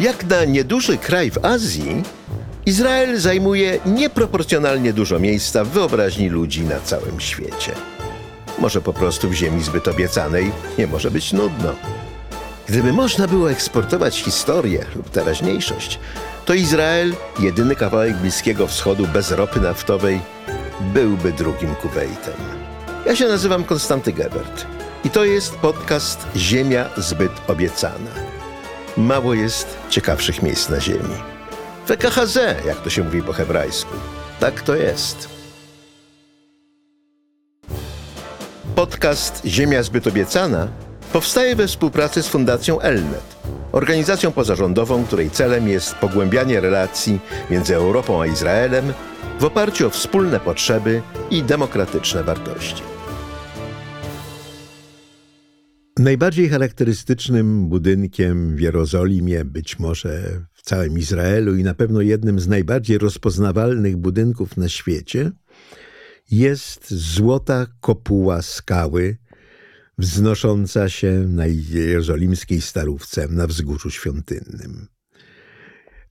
Jak na nieduży kraj w Azji, Izrael zajmuje nieproporcjonalnie dużo miejsca w wyobraźni ludzi na całym świecie. Może po prostu w ziemi zbyt obiecanej nie może być nudno. Gdyby można było eksportować historię lub teraźniejszość, to Izrael, jedyny kawałek Bliskiego Wschodu bez ropy naftowej, byłby drugim Kuwejtem. Ja się nazywam Konstanty Gebert i to jest podcast Ziemia zbyt obiecana. Mało jest ciekawszych miejsc na ziemi. WKHZ, jak to się mówi po hebrajsku. Tak to jest. Podcast Ziemia zbyt obiecana powstaje we współpracy z Fundacją Elnet, organizacją pozarządową, której celem jest pogłębianie relacji między Europą a Izraelem w oparciu o wspólne potrzeby i demokratyczne wartości. Najbardziej charakterystycznym budynkiem w Jerozolimie, być może w całym Izraelu i na pewno jednym z najbardziej rozpoznawalnych budynków na świecie, jest złota kopuła skały wznosząca się na jerozolimskiej starówce na wzgórzu świątynnym.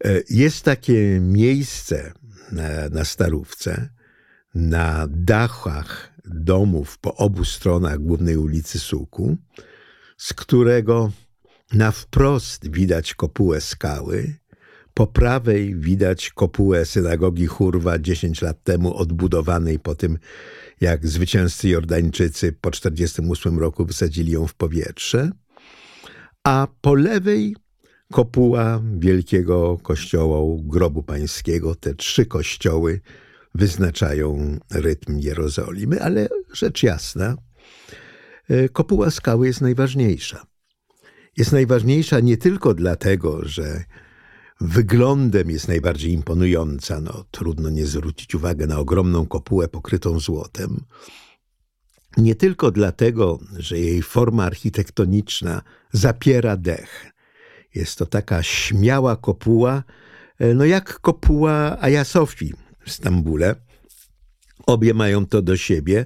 E, jest takie miejsce na, na starówce, na dachach domów po obu stronach głównej ulicy Suku, z którego na wprost widać kopułę skały, po prawej widać kopułę synagogi Hurwa 10 lat temu odbudowanej po tym, jak zwycięzcy Jordańczycy po 1948 roku wysadzili ją w powietrze, a po lewej kopuła wielkiego kościoła grobu pańskiego. Te trzy kościoły wyznaczają rytm Jerozolimy, ale rzecz jasna, kopuła skały jest najważniejsza. Jest najważniejsza nie tylko dlatego, że wyglądem jest najbardziej imponująca. No, trudno nie zwrócić uwagi na ogromną kopułę pokrytą złotem. Nie tylko dlatego, że jej forma architektoniczna zapiera dech. Jest to taka śmiała kopuła, e, no jak kopuła Aja Sofii w Stambule. Obie mają to do siebie,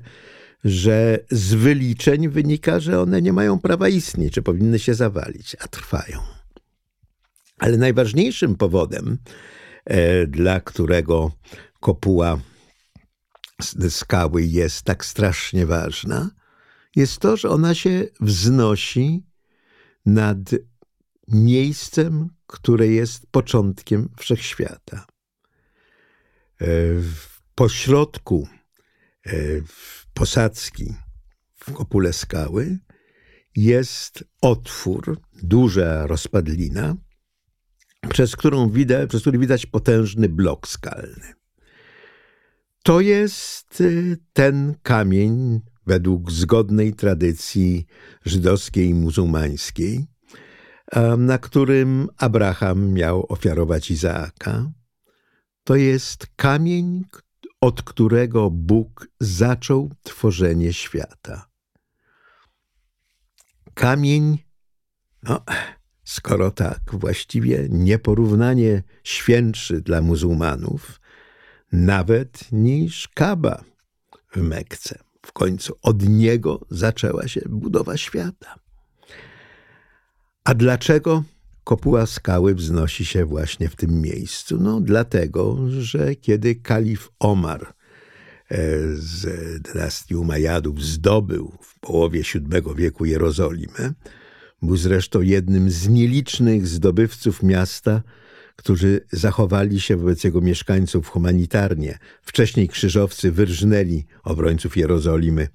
że z wyliczeń wynika, że one nie mają prawa istnieć, że powinny się zawalić, a trwają. Ale najważniejszym powodem, e, dla którego kopuła skały jest tak strasznie ważna, jest to, że ona się wznosi nad miejscem, które jest początkiem wszechświata. E, w pośrodku e, posadzki w kopule skały jest otwór, duża rozpadlina, przez, którą widać, przez który widać potężny blok skalny. To jest y, ten kamień, według zgodnej tradycji żydowskiej i muzułmańskiej, na którym Abraham miał ofiarować Izaaka. To jest kamień, od którego Bóg zaczął tworzenie świata. Kamień, no, skoro tak, właściwie nieporównanie świętszy dla muzułmanów, nawet niż Kaba w Mekce. W końcu od niego zaczęła się budowa świata. A dlaczego kopuła skały wznosi się właśnie w tym miejscu? No, dlatego, że kiedy kalif Omar e, z dynastii Umajadów zdobył w połowie VII wieku Jerozolimę, był zresztą jednym z nielicznych zdobywców miasta, którzy zachowali się wobec jego mieszkańców humanitarnie. Wcześniej krzyżowcy wyrżnęli obrońców Jerozolimy,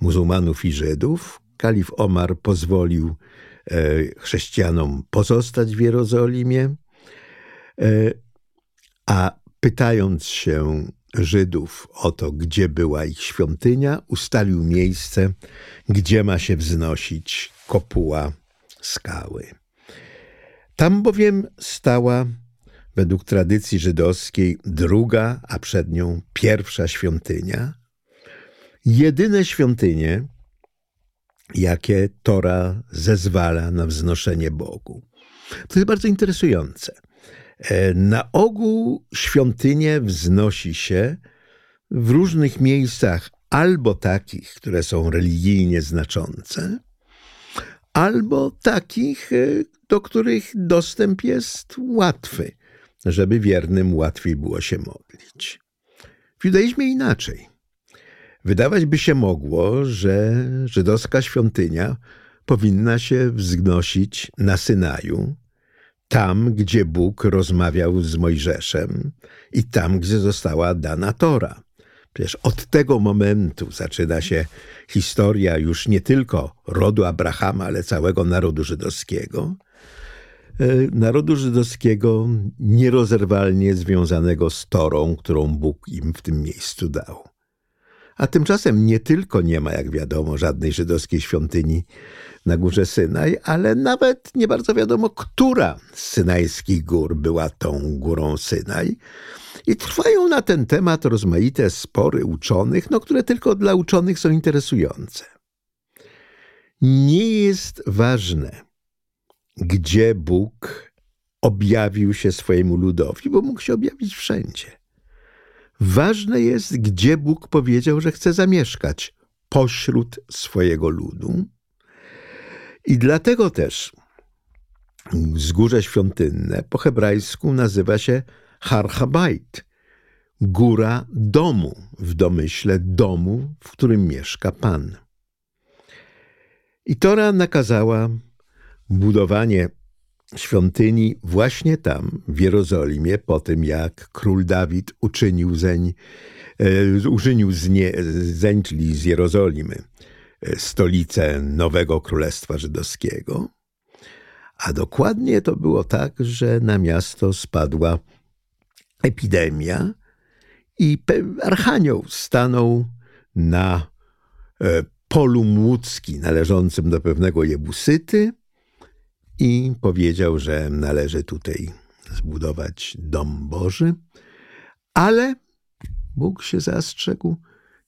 muzułmanów i Żydów. Kalif Omar pozwolił chrześcijanom pozostać w Jerozolimie, e, a pytając się Żydów o to, gdzie była ich świątynia, ustalił miejsce, gdzie ma się wznosić kopuła skały. Tam bowiem stała, według tradycji żydowskiej, druga, a przed nią pierwsza świątynia. Jedyne świątynie, jakie Tora zezwala na wznoszenie Bogu. To jest bardzo interesujące. E, na ogół świątynie wznosi się w różnych miejscach, albo takich, które są religijnie znaczące, albo takich, e, do których dostęp jest łatwy, żeby wiernym łatwiej było się modlić. W judaizmie inaczej. Wydawać by się mogło, że żydowska świątynia powinna się wznosić na Synaju, tam, gdzie Bóg rozmawiał z Mojżeszem i tam, gdzie została dana Tora. Przecież od tego momentu zaczyna się historia już nie tylko rodu Abrahama, ale całego narodu żydowskiego. E, narodu żydowskiego nierozerwalnie związanego z Torą, którą Bóg im w tym miejscu dał. A tymczasem nie tylko nie ma, jak wiadomo, żadnej żydowskiej świątyni na górze Synaj, ale nawet nie bardzo wiadomo, która z synajskich gór była tą górą Synaj. I trwają na ten temat rozmaite spory uczonych, no, które tylko dla uczonych są interesujące. Nie jest ważne, gdzie Bóg objawił się swojemu ludowi, bo mógł się objawić wszędzie. Ważne jest, gdzie Bóg powiedział, że chce zamieszkać pośród swojego ludu. I dlatego też wzgórze świątynne po hebrajsku nazywa się Har Habait, góra domu, w domyśle domu, w którym mieszka Pan. I Tora nakazała budowanie świątyni właśnie tam, w Jerozolimie, po tym jak król Dawid uczynił zeń, e, zeń, czyli z Jerozolimy, e, stolicę nowego królestwa żydowskiego. A dokładnie to było tak, że na miasto spadła epidemia i archanioł stanął na e, polu młódzki należącym do pewnego Jebusyty i powiedział, że należy tutaj zbudować dom Boży, ale Bóg się zastrzegł,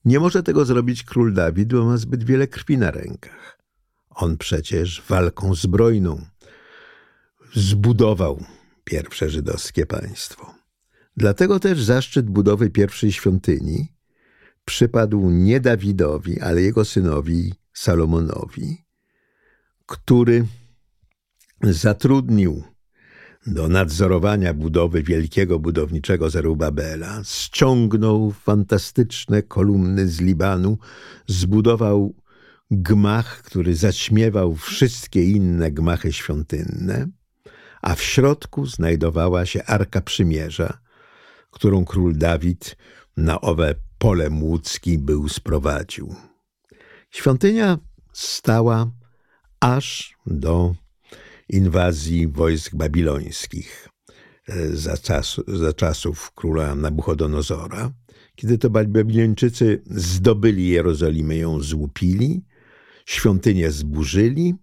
nie może tego zrobić król Dawid, bo ma zbyt wiele krwi na rękach. On przecież walką zbrojną zbudował pierwsze żydowskie państwo. Dlatego też zaszczyt budowy pierwszej świątyni przypadł nie Dawidowi, ale jego synowi Salomonowi, który zatrudnił do nadzorowania budowy wielkiego budowniczego Zerubabela, ściągnął fantastyczne kolumny z Libanu, zbudował gmach, który zaćmiewał wszystkie inne gmachy świątynne, a w środku znajdowała się Arka Przymierza, którą król Dawid na owe pole młódzki był sprowadził. Świątynia stała aż do inwazji wojsk babilońskich e, za, czas, za czasów króla Nabuchodonozora. Kiedy to Babilończycy zdobyli Jerozolimę, ją złupili, świątynię zburzyli,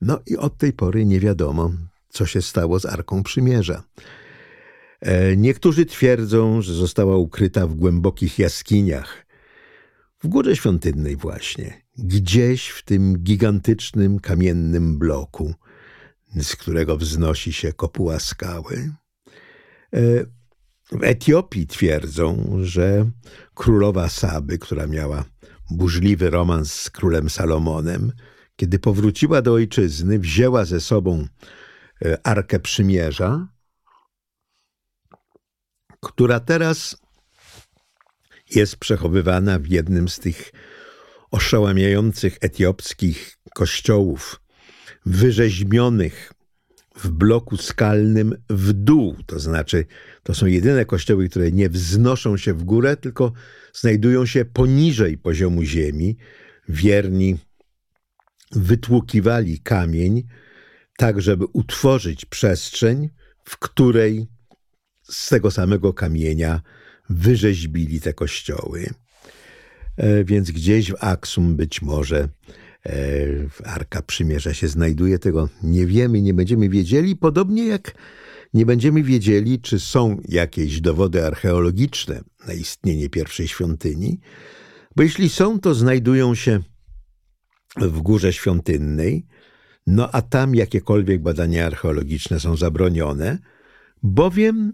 no i od tej pory nie wiadomo, co się stało z Arką Przymierza. E, niektórzy twierdzą, że została ukryta w głębokich jaskiniach, w górze świątynnej właśnie, gdzieś w tym gigantycznym kamiennym bloku, z którego wznosi się kopuła skały. E, w Etiopii twierdzą, że królowa Saby, która miała burzliwy romans z królem Salomonem, kiedy powróciła do ojczyzny, wzięła ze sobą e, Arkę Przymierza, która teraz jest przechowywana w jednym z tych oszałamiających etiopskich kościołów wyrzeźbionych w bloku skalnym w dół. To znaczy, to są jedyne kościoły, które nie wznoszą się w górę, tylko znajdują się poniżej poziomu ziemi. Wierni wytłukiwali kamień, tak żeby utworzyć przestrzeń, w której z tego samego kamienia wyrzeźbili te kościoły. E, więc gdzieś w Aksum być może Arka Przymierza się znajduje, tego nie wiemy, nie będziemy wiedzieli, podobnie jak nie będziemy wiedzieli, czy są jakieś dowody archeologiczne na istnienie pierwszej świątyni, bo jeśli są, to znajdują się w górze świątynnej, no a tam jakiekolwiek badania archeologiczne są zabronione, bowiem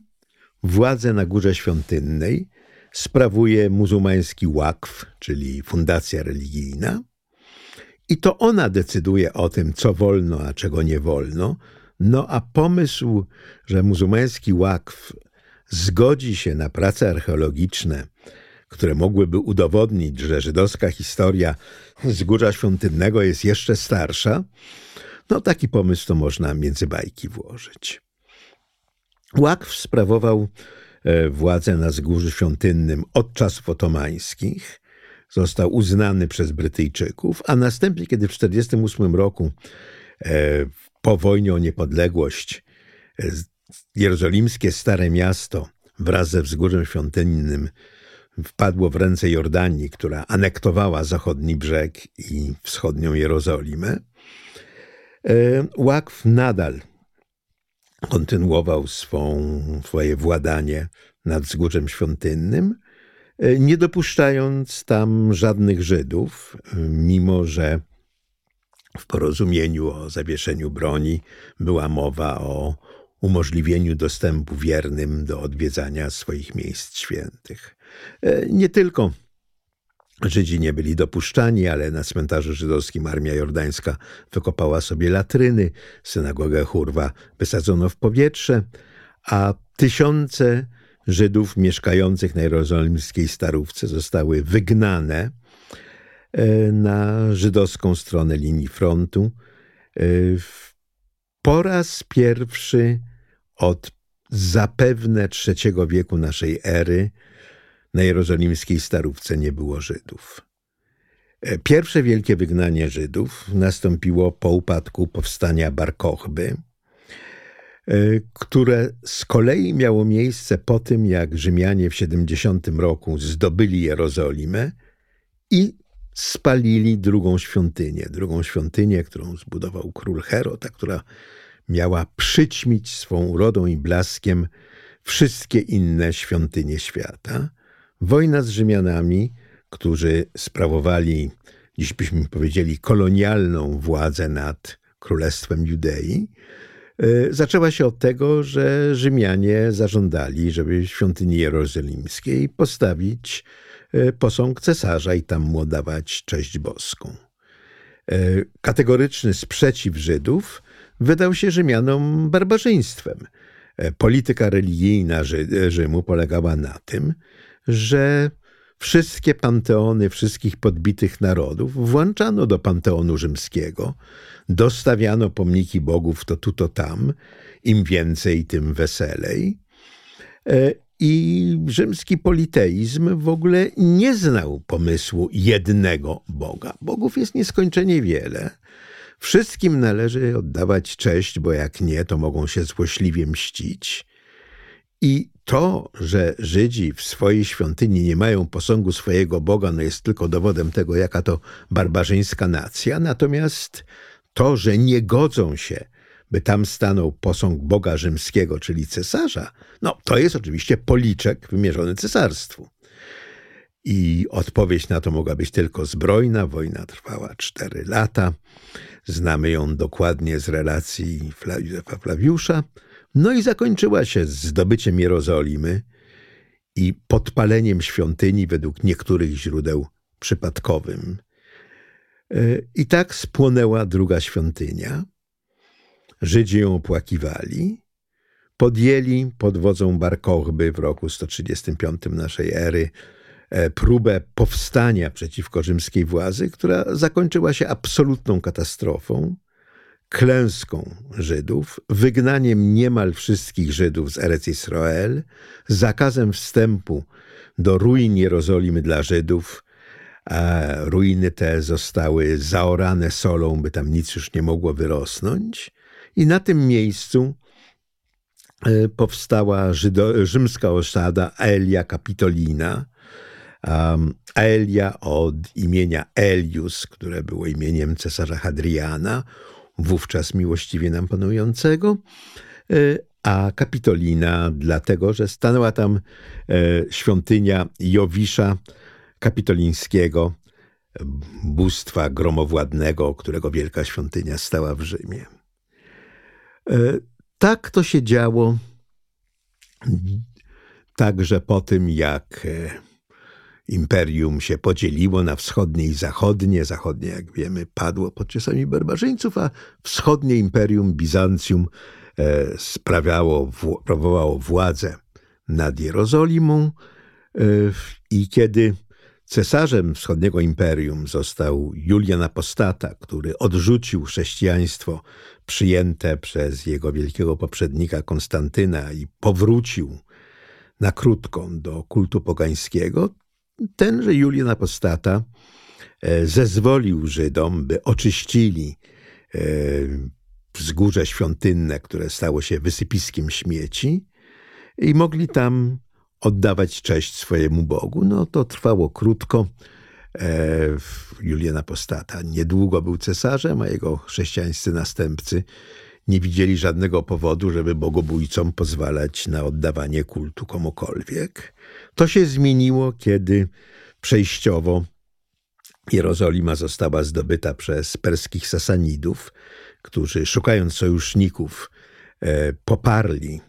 władzę na górze świątynnej sprawuje muzułmański łakw, czyli fundacja religijna, i to ona decyduje o tym, co wolno, a czego nie wolno, No a pomysł, że muzułmański łakw zgodzi się na prace archeologiczne, które mogłyby udowodnić, że żydowska historia Wzgórza Świątynnego jest jeszcze starsza, no taki pomysł to można między bajki włożyć. Łakw sprawował e, władzę na Wzgórzu Świątynnym od czasów otomańskich. Został uznany przez Brytyjczyków, a następnie, kiedy w 1948 roku e, po wojnie o niepodległość e, jerozolimskie Stare Miasto wraz ze Wzgórzem Świątynnym wpadło w ręce Jordanii, która anektowała zachodni brzeg i wschodnią Jerozolimę, Łakw nadal kontynuował swą, swoje władanie nad Wzgórzem Świątynnym, e, nie dopuszczając tam żadnych Żydów, mimo że w porozumieniu o zawieszeniu broni była mowa o umożliwieniu dostępu wiernym do odwiedzania swoich miejsc świętych. E, nie tylko Żydzi nie byli dopuszczani, ale na cmentarzu żydowskim armia jordańska wykopała sobie latryny, synagogę Hurwa wysadzono w powietrze, a tysiące Żydów mieszkających na jerozolimskiej Starówce zostały wygnane e, na żydowską stronę linii frontu. E, po raz pierwszy od zapewne trzeciego wieku naszej ery na jerozolimskiej Starówce nie było Żydów. E, pierwsze wielkie wygnanie Żydów nastąpiło po upadku powstania Bar Kochby, e, które z kolei miało miejsce po tym, jak Rzymianie w 70 roku zdobyli Jerozolimę i spalili drugą świątynię. Drugą świątynię, którą zbudował król Herod, a która miała przyćmić swą urodą i blaskiem wszystkie inne świątynie świata. Wojna z Rzymianami, którzy sprawowali, dziś byśmy powiedzieli, kolonialną władzę nad Królestwem Judei, e, zaczęła się od tego, że Rzymianie zażądali, żeby w świątyni jerozolimskiej postawić e, posąg cesarza i tam mu oddawać cześć boską. E, kategoryczny sprzeciw Żydów wydał się Rzymianom barbarzyństwem. Polityka religijna Rzymu polegała na tym, że wszystkie panteony wszystkich podbitych narodów włączano do panteonu rzymskiego, dostawiano pomniki bogów to tu, to tam, im więcej, tym weselej. E, I rzymski politeizm w ogóle nie znał pomysłu jednego Boga. Bogów jest nieskończenie wiele. Wszystkim należy oddawać cześć, bo jak nie, to mogą się złośliwie mścić. I to, że Żydzi w swojej świątyni nie mają posągu swojego Boga, no jest tylko dowodem tego, jaka to barbarzyńska nacja. Natomiast to, że nie godzą się, by tam stanął posąg Boga rzymskiego, czyli cesarza, no to jest oczywiście policzek wymierzony cesarstwu. I odpowiedź na to mogła być tylko zbrojna. Wojna trwała cztery lata. Znamy ją dokładnie z relacji Józefa Flawiusza. No i zakończyła się zdobyciem Jerozolimy i podpaleniem świątyni według niektórych źródeł przypadkowym. E, I tak spłonęła druga świątynia. Żydzi ją opłakiwali. Podjęli pod wodzą Bar Kochby w roku 135 naszej ery e, próbę powstania przeciwko rzymskiej władzy, która zakończyła się absolutną katastrofą klęską Żydów, wygnaniem niemal wszystkich Żydów z Erec Israel, zakazem wstępu do ruin Jerozolimy dla Żydów, a ruiny te zostały zaorane solą, by tam nic już nie mogło wyrosnąć. I na tym miejscu e, powstała żydo, rzymska osada Aelia Capitolina, Aelia od imienia Elius, które było imieniem cesarza Hadriana, wówczas miłościwie nam panującego, e, a Kapitolina dlatego, że stanęła tam e, świątynia Jowisza Kapitolińskiego, bóstwa gromowładnego, którego wielka świątynia stała w Rzymie. E, tak to się działo także po tym, jak imperium się podzieliło na wschodnie i zachodnie. Zachodnie, jak wiemy, padło pod czasami barbarzyńców, a wschodnie imperium Bizancjum e, sprawiało, sprawowało władzę nad Jerozolimą e, i kiedy cesarzem wschodniego imperium został Julian Apostata, który odrzucił chrześcijaństwo przyjęte przez jego wielkiego poprzednika Konstantyna i powrócił na krótko do kultu pogańskiego, tenże Julian Apostata e, zezwolił Żydom, by oczyścili e, wzgórze świątynne, które stało się wysypiskiem śmieci i mogli tam oddawać cześć swojemu Bogu. No to trwało krótko. E, Julian Apostata niedługo był cesarzem, a jego chrześcijańscy następcy nie widzieli żadnego powodu, żeby bogobójcom pozwalać na oddawanie kultu komukolwiek. To się zmieniło, kiedy przejściowo Jerozolima została zdobyta przez perskich Sasanidów, którzy szukając sojuszników e, poparli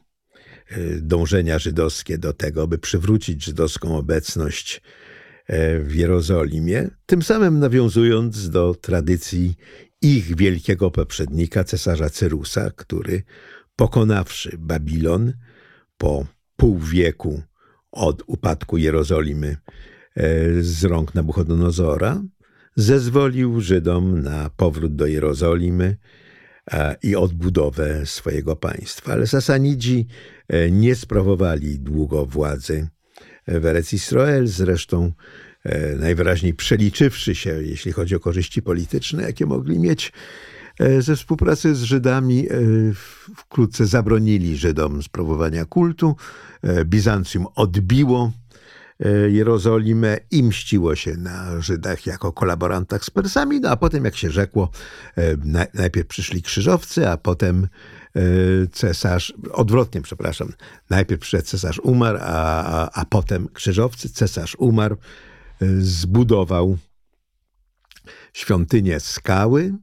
e, dążenia żydowskie do tego, by przywrócić żydowską obecność e, w Jerozolimie, tym samym nawiązując do tradycji ich wielkiego poprzednika, cesarza Cyrusa, który pokonawszy Babilon po pół wieku od upadku Jerozolimy e, z rąk Nabuchodonozora, zezwolił Żydom na powrót do Jerozolimy e, i odbudowę swojego państwa. Ale Sasanidzi e, nie sprawowali długo władzy w Erec Israel, zresztą E, najwyraźniej przeliczywszy się, jeśli chodzi o korzyści polityczne, jakie mogli mieć e, ze współpracy z Żydami, e, wkrótce zabronili Żydom sprawowania kultu. Bizancjum odbiło Jerozolimę i mściło się na Żydach jako kolaborantach z Persami, no a potem, jak się rzekło, najpierw przyszli krzyżowcy, a potem cesarz, odwrotnie, przepraszam, najpierw przyszedł cesarz umarł, a, a, a potem krzyżowcy, cesarz umarł, zbudował świątynię skały,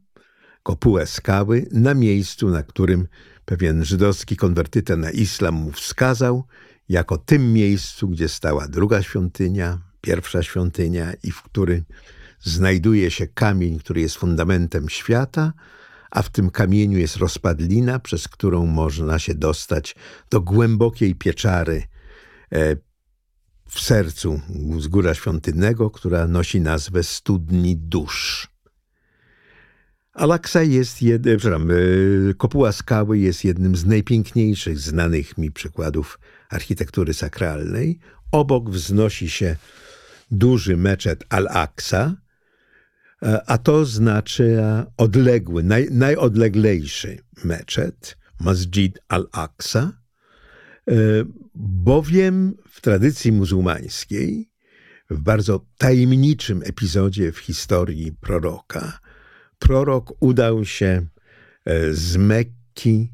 kopułę skały, na miejscu, na którym pewien żydowski konwertyta na islam mu wskazał, jako tym miejscu, gdzie stała druga świątynia, pierwsza świątynia i w którym znajduje się kamień, który jest fundamentem świata, a w tym kamieniu jest rozpadlina, przez którą można się dostać do głębokiej pieczary e, w sercu wzgórza świątynnego, która nosi nazwę Studni Dusz. Alaksa jest jednym, e, kopuła skały jest jednym z najpiękniejszych znanych mi przykładów architektury sakralnej. Obok wznosi się duży meczet Al-Aqsa, a to znaczy odległy, naj, najodleglejszy meczet, Masjid Al-Aqsa, bowiem w tradycji muzułmańskiej, w bardzo tajemniczym epizodzie w historii proroka, prorok udał się e, z Mekki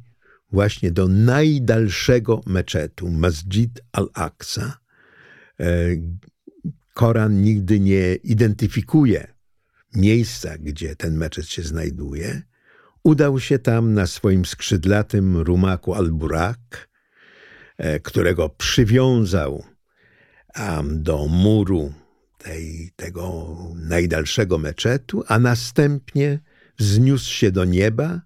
właśnie do najdalszego meczetu, Masjid al-Aqsa. E, Koran nigdy nie identyfikuje miejsca, gdzie ten meczet się znajduje. Udał się tam na swoim skrzydlatym rumaku al-Burak, E, którego przywiązał do muru tej, tego najdalszego meczetu, a następnie wzniósł się do nieba,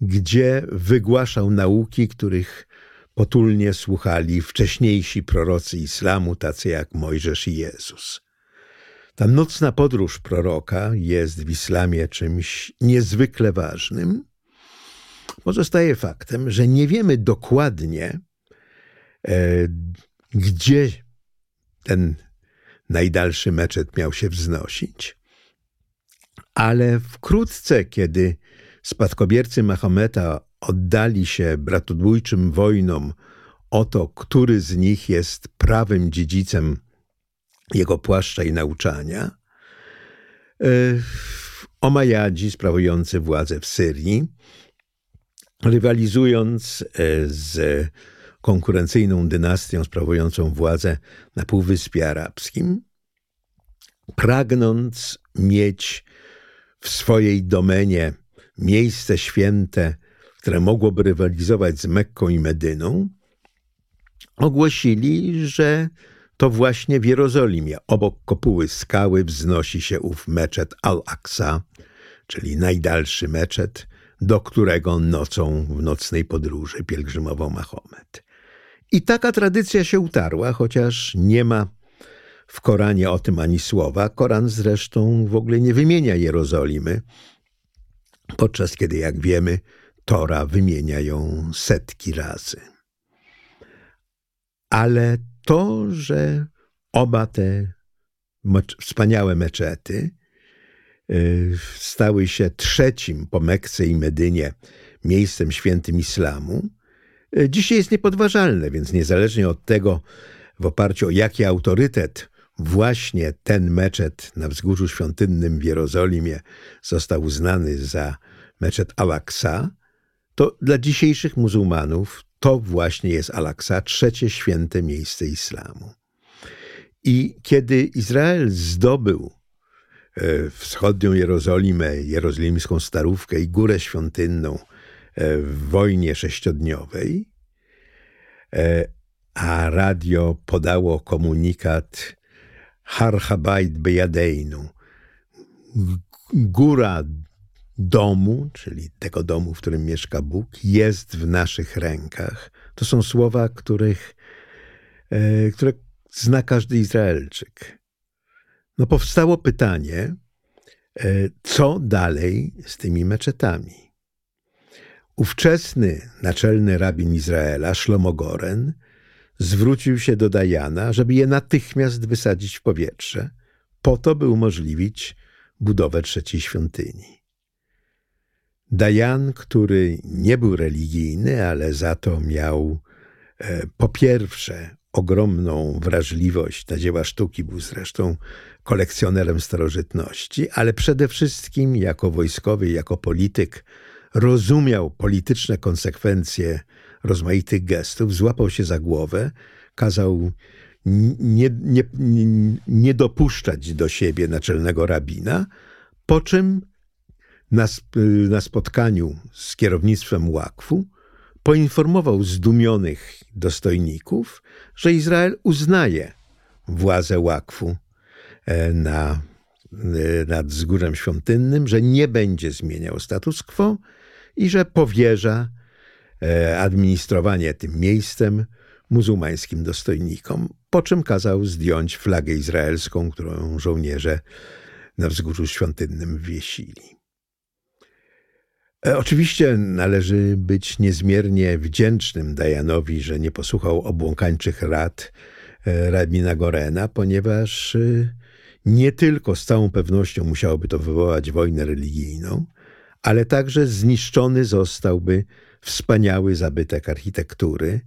gdzie wygłaszał nauki, których potulnie słuchali wcześniejsi prorocy islamu, tacy jak Mojżesz i Jezus. Ta nocna podróż proroka jest w islamie czymś niezwykle ważnym. Pozostaje faktem, że nie wiemy dokładnie, E, gdzie ten najdalszy meczet miał się wznosić. Ale wkrótce, kiedy spadkobiercy Mahometa oddali się bratobójczym wojnom o to, który z nich jest prawym dziedzicem jego płaszcza i nauczania, e, Omajadzi sprawujący władzę w Syrii, rywalizując e, z konkurencyjną dynastią sprawującą władzę na Półwyspie Arabskim, pragnąc mieć w swojej domenie miejsce święte, które mogłoby rywalizować z Mekką i Medyną, ogłosili, że to właśnie w Jerozolimie, obok kopuły skały, wznosi się ów meczet Al-Aqsa, czyli najdalszy meczet, do którego nocą w nocnej podróży pielgrzymował Mahomet. I taka tradycja się utarła, chociaż nie ma w Koranie o tym ani słowa. Koran zresztą w ogóle nie wymienia Jerozolimy, podczas kiedy, jak wiemy, Tora wymienia ją setki razy. Ale to, że oba te wspaniałe meczety y, stały się trzecim po Mekce i Medynie miejscem świętym islamu, dzisiaj jest niepodważalne, więc niezależnie od tego, w oparciu o jaki autorytet właśnie ten meczet na wzgórzu świątynnym w Jerozolimie został uznany za meczet Al-Aqsa, to dla dzisiejszych muzułmanów to właśnie jest Al-Aqsa, trzecie święte miejsce islamu. I kiedy Izrael zdobył e, wschodnią Jerozolimę, jerozolimską Starówkę i Górę Świątynną e, w wojnie sześciodniowej, e, a radio podało komunikat Harhabait Bejadeinu, góra domu, czyli tego domu, w którym mieszka Bóg, jest w naszych rękach. To są słowa, których, e, które zna każdy Izraelczyk. No powstało pytanie, e, co dalej z tymi meczetami? Ówczesny naczelny rabin Izraela, Shlomo Goren, zwrócił się do Dajana, żeby je natychmiast wysadzić w powietrze, po to, by umożliwić budowę trzeciej świątyni. Dajan, który nie był religijny, ale za to miał e, po pierwsze ogromną wrażliwość na dzieła sztuki, był zresztą kolekcjonerem starożytności, ale przede wszystkim jako wojskowy, jako polityk rozumiał polityczne konsekwencje rozmaitych gestów, złapał się za głowę, kazał nie, nie, nie, dopuszczać do siebie naczelnego rabina, po czym na, na spotkaniu z kierownictwem Łakwu poinformował zdumionych dostojników, że Izrael uznaje władzę Łakwu e, na, e, nad wzgórzem świątynnym, że nie będzie zmieniał status quo i że powierza e, administrowanie tym miejscem muzułmańskim dostojnikom, po czym kazał zdjąć flagę izraelską, którą żołnierze na wzgórzu świątynnym wiesili. E, oczywiście należy być niezmiernie wdzięcznym Dajanowi, że nie posłuchał obłąkańczych rad e, rabina Gorena, ponieważ nie tylko z całą pewnością musiałoby to wywołać wojnę religijną, ale także zniszczony zostałby wspaniały zabytek architektury,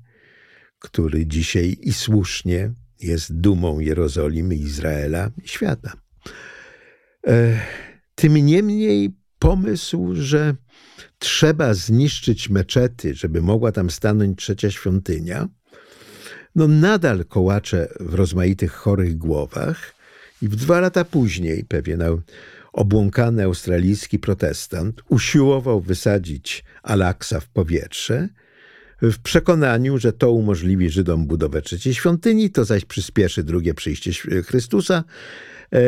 który dzisiaj i słusznie jest dumą Jerozolimy, Izraela i świata. Tym niemniej pomysł, że trzeba zniszczyć meczety, żeby mogła tam stanąć trzecia świątynia, no nadal kołacze w rozmaitych chorych głowach i w dwa lata później pewien obłąkany australijski protestant usiłował wysadzić Alaksa w powietrze, w przekonaniu, że to umożliwi Żydom budowę trzeciej świątyni, to zaś przyspieszy drugie przyjście Chrystusa. E,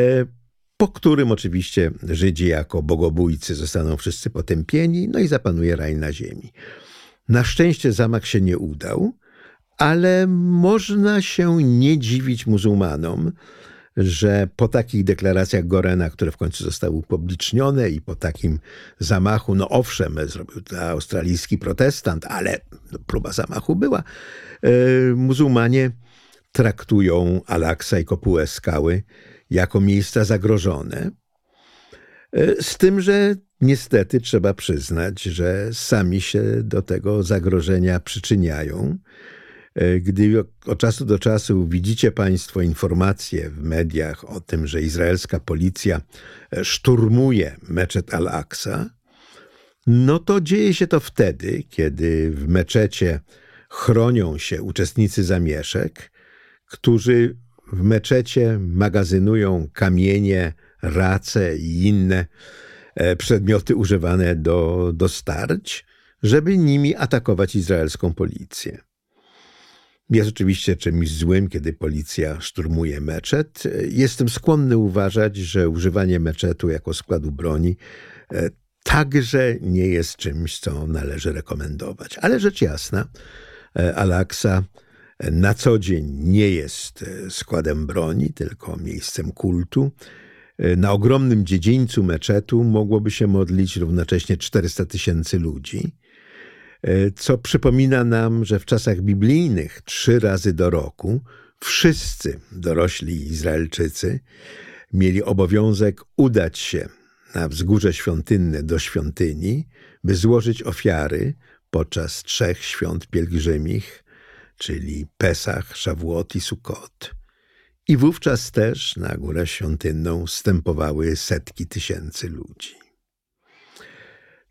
po którym oczywiście Żydzi jako bogobójcy zostaną wszyscy potępieni, no i zapanuje raj na ziemi. Na szczęście zamach się nie udał, ale można się nie dziwić muzułmanom, że po takich deklaracjach Gorena, które w końcu zostały upublicznione i po takim zamachu, no owszem, zrobił to australijski protestant, ale no, próba zamachu była, e, muzułmanie traktują Al-Aqsa i kopułę skały jako miejsca zagrożone. E, z tym, że niestety trzeba przyznać, że sami się do tego zagrożenia przyczyniają. E, gdy od czasu do czasu widzicie Państwo informacje w mediach o tym, że izraelska policja e, szturmuje meczet Al-Aqsa, no to dzieje się to wtedy, kiedy w meczecie chronią się uczestnicy zamieszek, którzy w meczecie magazynują kamienie, race i inne e, przedmioty używane do, do starć, żeby nimi atakować izraelską policję. Jest oczywiście czymś złym, kiedy policja szturmuje meczet. Jestem skłonny uważać, że używanie meczetu jako składu broni e, także nie jest czymś, co należy rekomendować. Ale rzecz jasna, e, Al-Aqsa na co dzień nie jest e, składem broni, tylko miejscem kultu. Na ogromnym dziedzińcu meczetu mogłoby się modlić równocześnie 400 tysięcy ludzi. E, co przypomina nam, że w czasach biblijnych trzy razy do roku wszyscy dorośli Izraelczycy mieli obowiązek udać się na wzgórze świątynne do świątyni, by złożyć ofiary podczas trzech świąt pielgrzymich, czyli Pesach, Szawłot i Sukot. I wówczas też na górę świątynną wstępowały setki tysięcy ludzi.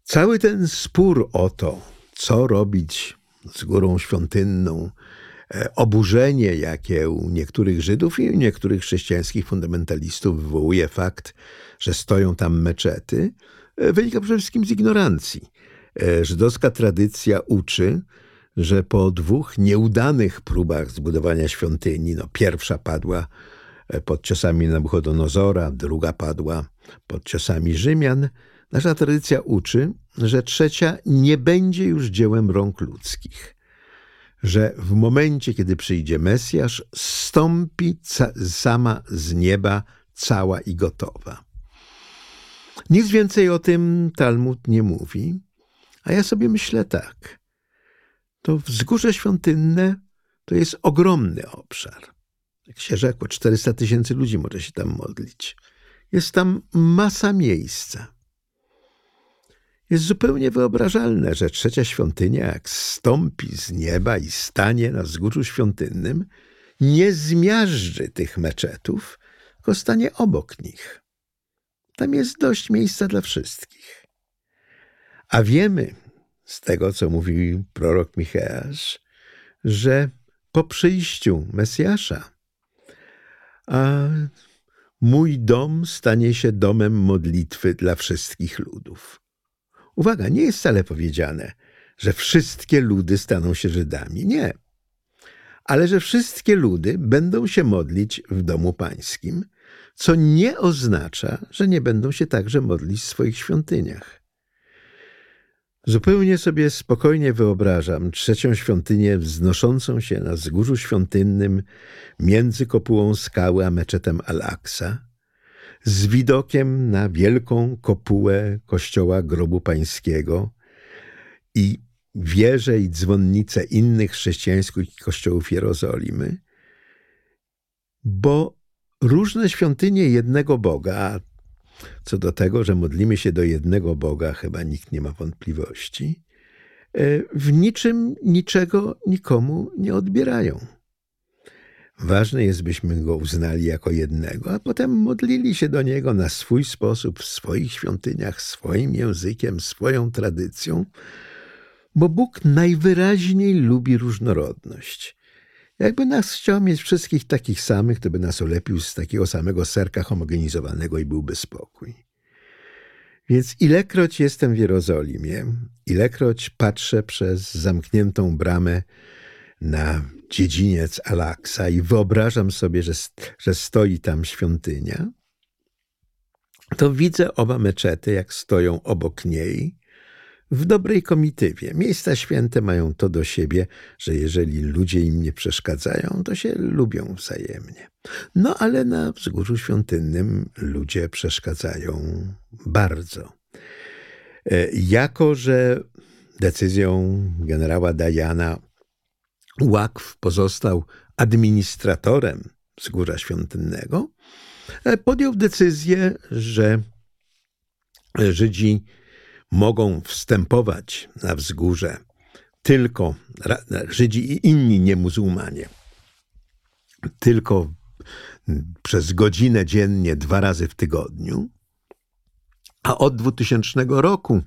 Cały ten spór o to, co robić z górą świątynną, e, oburzenie, jakie u niektórych Żydów i u niektórych chrześcijańskich fundamentalistów wywołuje fakt, że stoją tam meczety, e, wynika przede wszystkim z ignorancji. E, żydowska tradycja uczy, że po dwóch nieudanych próbach zbudowania świątyni, no pierwsza padła pod ciosami Nabuchodonozora, druga padła pod ciosami Rzymian, Nasza tradycja uczy, że trzecia nie będzie już dziełem rąk ludzkich, że w momencie, kiedy przyjdzie Mesjasz, stąpi sama z nieba cała i gotowa. Nic więcej o tym Talmud nie mówi, a ja sobie myślę tak. To wzgórze świątynne to jest ogromny obszar. Jak się rzekło, 400 tysięcy ludzi może się tam modlić. Jest tam masa miejsca. Jest zupełnie wyobrażalne, że trzecia świątynia, jak stąpi z nieba i stanie na wzgórzu świątynnym, nie zmiażdży tych meczetów, tylko stanie obok nich. Tam jest dość miejsca dla wszystkich. A wiemy z tego, co mówi prorok Micheasz, że po przyjściu Mesjasza a mój dom stanie się domem modlitwy dla wszystkich ludów. Uwaga, nie jest wcale powiedziane, że wszystkie ludy staną się Żydami. Nie. Ale że wszystkie ludy będą się modlić w domu pańskim, co nie oznacza, że nie będą się także modlić w swoich świątyniach. Zupełnie sobie spokojnie wyobrażam trzecią świątynię wznoszącą się na wzgórzu świątynnym między kopułą skały a meczetem Al-Aqsa, z widokiem na wielką kopułę kościoła grobu pańskiego i wieże i dzwonnice innych chrześcijańskich kościołów Jerozolimy, bo różne świątynie jednego Boga, co do tego, że modlimy się do jednego Boga, chyba nikt nie ma wątpliwości, e, w niczym niczego nikomu nie odbierają. Ważne jest, byśmy go uznali jako jednego, a potem modlili się do niego na swój sposób, w swoich świątyniach, swoim językiem, swoją tradycją, bo Bóg najwyraźniej lubi różnorodność. Jakby nas chciał mieć wszystkich takich samych, to by nas ulepił z takiego samego serka homogenizowanego i byłby spokój. Więc ilekroć jestem w Jerozolimie, ilekroć patrzę przez zamkniętą bramę na dziedziniec Alaksa i wyobrażam sobie, że, że stoi tam świątynia, to widzę oba meczety, jak stoją obok niej, w dobrej komitywie. Miejsca święte mają to do siebie, że jeżeli ludzie im nie przeszkadzają, to się lubią wzajemnie. No ale na wzgórzu świątynnym ludzie przeszkadzają bardzo. E, jako, że decyzją generała Dajana Łakw pozostał administratorem wzgórza świątynnego, e, podjął decyzję, że Żydzi mogą wstępować na wzgórze tylko Żydzi i inni niemuzułmanie, tylko przez godzinę dziennie, dwa razy w tygodniu, a od 2000 roku,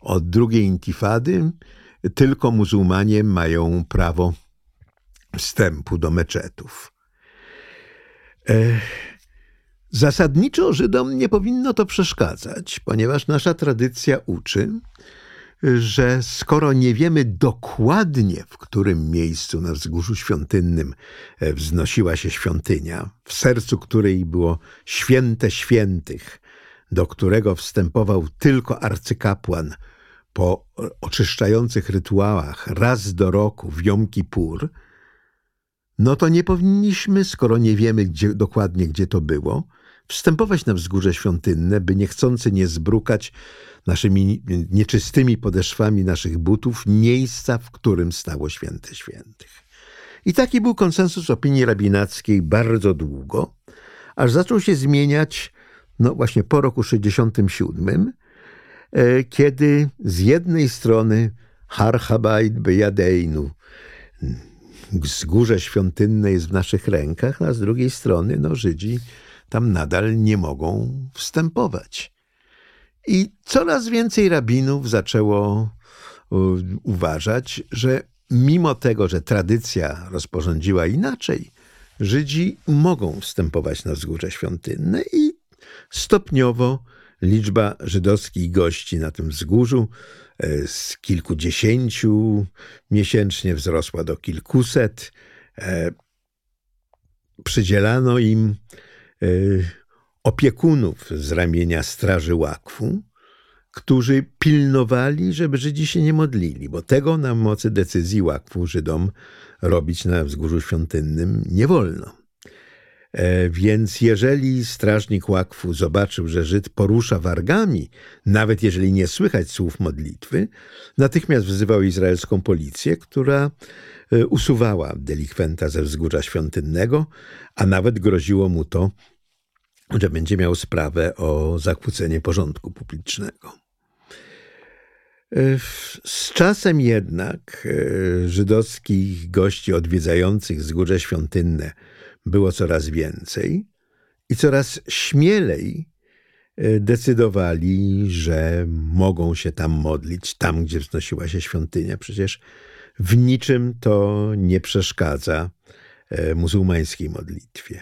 od drugiej intifady, tylko muzułmanie mają prawo wstępu do meczetów. E, zasadniczo Żydom nie powinno to przeszkadzać, ponieważ nasza tradycja uczy, że skoro nie wiemy dokładnie, w którym miejscu na wzgórzu świątynnym e, wznosiła się świątynia, w sercu której było święte świętych, do którego wstępował tylko arcykapłan po oczyszczających rytuałach raz do roku w Jom Kippur, no to nie powinniśmy, skoro nie wiemy gdzie, dokładnie, gdzie to było, wstępować na wzgórze świątynne, by niechcący nie zbrukać naszymi nieczystymi podeszwami naszych butów miejsca, w którym stało święte świętych. I taki był konsensus opinii rabinackiej bardzo długo, aż zaczął się zmieniać no właśnie po roku 67, e, kiedy z jednej strony Har Habait Bejadeinu, wzgórze świątynne jest w naszych rękach, a z drugiej strony no, Żydzi tam nadal nie mogą wstępować. I coraz więcej rabinów zaczęło uważać, że mimo tego, że tradycja rozporządziła inaczej, Żydzi mogą wstępować na wzgórze świątynne i stopniowo liczba żydowskich gości na tym wzgórzu e, z kilkudziesięciu miesięcznie wzrosła do kilkuset. E, przydzielano im e, opiekunów z ramienia Straży Łakwu, którzy pilnowali, żeby Żydzi się nie modlili, bo tego na mocy decyzji Łakwu Żydom robić na wzgórzu świątynnym nie wolno. E, więc jeżeli strażnik Łakwu zobaczył, że Żyd porusza wargami, nawet jeżeli nie słychać słów modlitwy, natychmiast wzywał izraelską policję, która e, usuwała delikwenta ze wzgórza świątynnego, a nawet groziło mu to że będzie miał sprawę o zakłócenie porządku publicznego. E, z czasem jednak żydowskich gości odwiedzających wzgórze świątynne było coraz więcej i coraz śmielej e, decydowali, że mogą się tam modlić, tam gdzie wznosiła się świątynia. Przecież w niczym to nie przeszkadza muzułmańskiej modlitwie.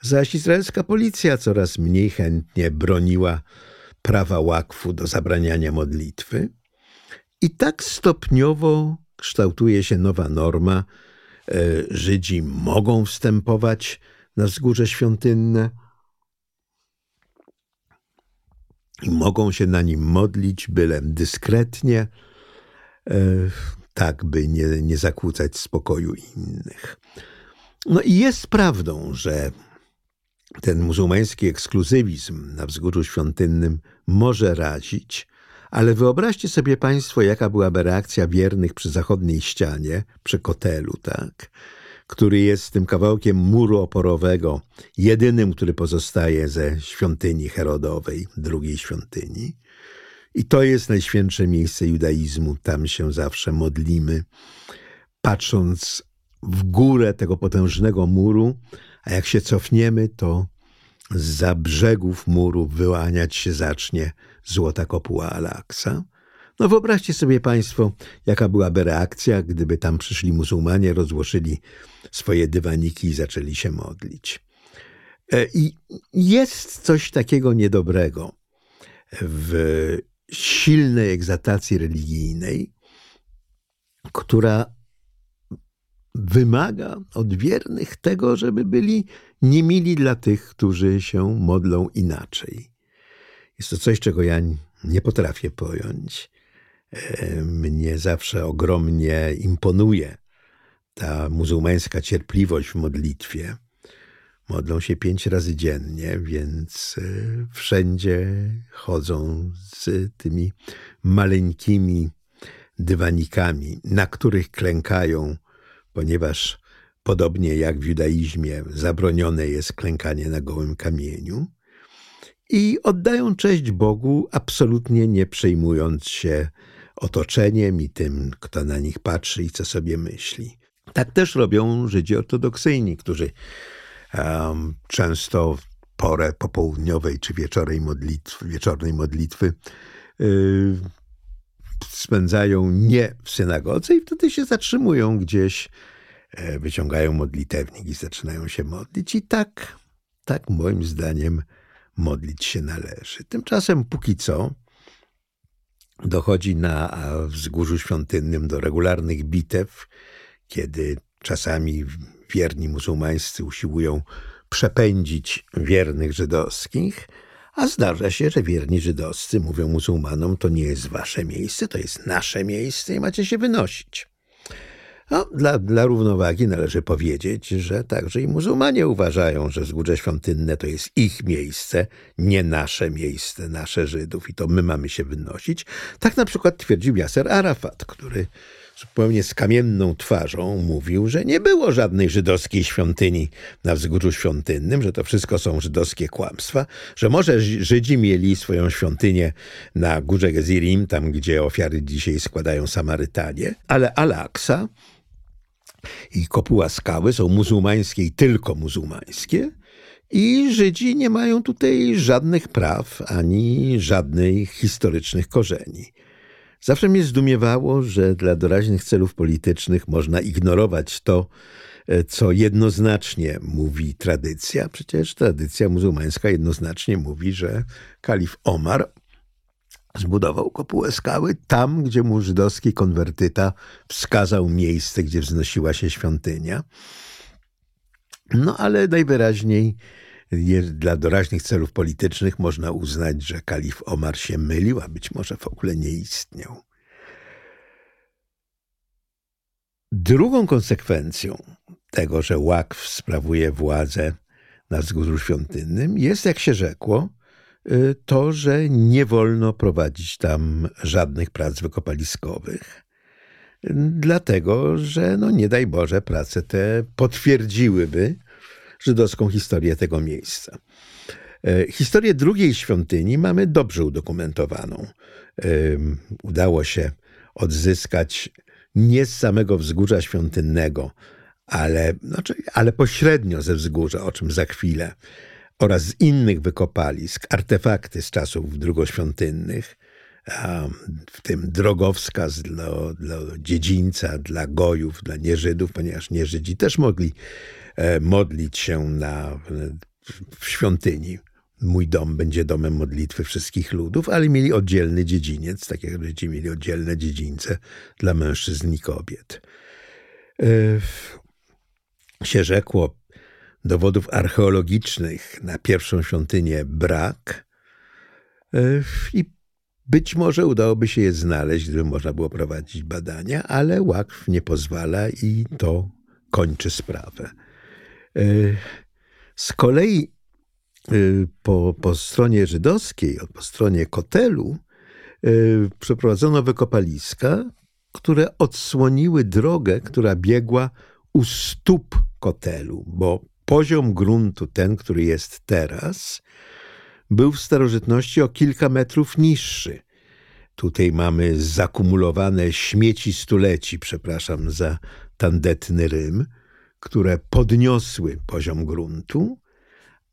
Zaś izraelska policja coraz mniej chętnie broniła prawa łakwu do zabraniania modlitwy. I tak stopniowo kształtuje się nowa norma. E, Żydzi mogą wstępować na wzgórze świątynne i mogą się na nim modlić, byle dyskretnie, e, tak by nie, nie zakłócać spokoju innych. No i jest prawdą, że ten muzułmański ekskluzywizm na wzgórzu świątynnym może razić, ale wyobraźcie sobie Państwo, jaka byłaby reakcja wiernych przy zachodniej ścianie, przy kotelu, tak? który jest tym kawałkiem muru oporowego, jedynym, który pozostaje ze świątyni Herodowej, drugiej świątyni. I to jest najświętsze miejsce judaizmu, tam się zawsze modlimy, patrząc w górę tego potężnego muru, a jak się cofniemy, to za brzegów muru wyłaniać się zacznie złota kopuła Alaksa. No wyobraźcie sobie Państwo, jaka byłaby reakcja, gdyby tam przyszli muzułmanie, rozłożyli swoje dywaniki i zaczęli się modlić. E, I jest coś takiego niedobrego w silnej egzaltacji religijnej, która wymaga od wiernych tego, żeby byli niemili dla tych, którzy się modlą inaczej. Jest to coś, czego ja nie potrafię pojąć. E, mnie zawsze ogromnie imponuje ta muzułmańska cierpliwość w modlitwie. Modlą się pięć razy dziennie, więc e, wszędzie chodzą z tymi maleńkimi dywanikami, na których klękają ponieważ podobnie jak w judaizmie zabronione jest klękanie na gołym kamieniu, i oddają cześć Bogu, absolutnie nie przejmując się otoczeniem i tym, kto na nich patrzy i co sobie myśli. Tak też robią Żydzi ortodoksyjni, którzy um, często w porę popołudniowej czy wieczornej modlitwy, wieczornej modlitwy yy, spędzają nie w synagodze i wtedy się zatrzymują gdzieś, e, wyciągają modlitewnik i zaczynają się modlić. I tak, tak moim zdaniem modlić się należy. Tymczasem póki co dochodzi na wzgórzu świątynnym do regularnych bitew, kiedy czasami wierni muzułmańscy usiłują przepędzić wiernych żydowskich, a zdarza się, że wierni żydowscy mówią muzułmanom: To nie jest wasze miejsce, to jest nasze miejsce i macie się wynosić. No, dla, dla równowagi należy powiedzieć, że także i muzułmanie uważają, że wzgórze świątynne to jest ich miejsce, nie nasze miejsce, nasze Żydów i to my mamy się wynosić. Tak na przykład twierdził Yasser Arafat, który zupełnie z kamienną twarzą mówił, że nie było żadnej żydowskiej świątyni na wzgórzu świątynnym, że to wszystko są żydowskie kłamstwa, że może Żydzi mieli swoją świątynię na górze Gezirim, tam gdzie ofiary dzisiaj składają Samarytanie, ale Al-Aqsa i kopuła skały są muzułmańskie i tylko muzułmańskie. I Żydzi nie mają tutaj żadnych praw ani żadnych historycznych korzeni. Zawsze mnie zdumiewało, że dla doraźnych celów politycznych można ignorować to, e, co jednoznacznie mówi tradycja. Przecież tradycja muzułmańska jednoznacznie mówi, że kalif Omar zbudował kopułę skały tam, gdzie mu żydowski konwertyta wskazał miejsce, gdzie wznosiła się świątynia. No ale najwyraźniej dla doraźnych celów politycznych można uznać, że kalif Omar się mylił, a być może w ogóle nie istniał. Drugą konsekwencją tego, że Łakw sprawuje władzę na wzgórzu świątynnym, jest, jak się rzekło, y, to, że nie wolno prowadzić tam żadnych prac wykopaliskowych. Dlatego, że no nie daj Boże, prace te potwierdziłyby żydowską historię tego miejsca. E, historię drugiej świątyni mamy dobrze udokumentowaną. Udało się odzyskać nie z samego wzgórza świątynnego, ale, znaczy, ale pośrednio ze wzgórza, o czym za chwilę, oraz z innych wykopalisk, artefakty z czasów drugoświątynnych, w tym drogowskaz dla, dla dziedzińca, dla gojów, dla nieżydów, ponieważ nieżydzi też mogli E, modlić się na, w świątyni. Mój dom będzie domem modlitwy wszystkich ludów, ale mieli oddzielny dziedziniec, tak jak Żydzi mieli oddzielne dziedzińce dla mężczyzn i kobiet. E, się rzekło, dowodów archeologicznych na pierwszą świątynię brak e, i być może udałoby się je znaleźć, gdyby można było prowadzić badania, ale łakw nie pozwala i to kończy sprawę. E, z kolei e, po, po stronie żydowskiej, po stronie kotelu, e, przeprowadzono wykopaliska, które odsłoniły drogę, która biegła u stóp kotelu, bo poziom gruntu, ten, który jest teraz, był w starożytności o kilka metrów niższy. Tutaj mamy zakumulowane śmieci stuleci, przepraszam za tandetny rym, które podniosły poziom gruntu,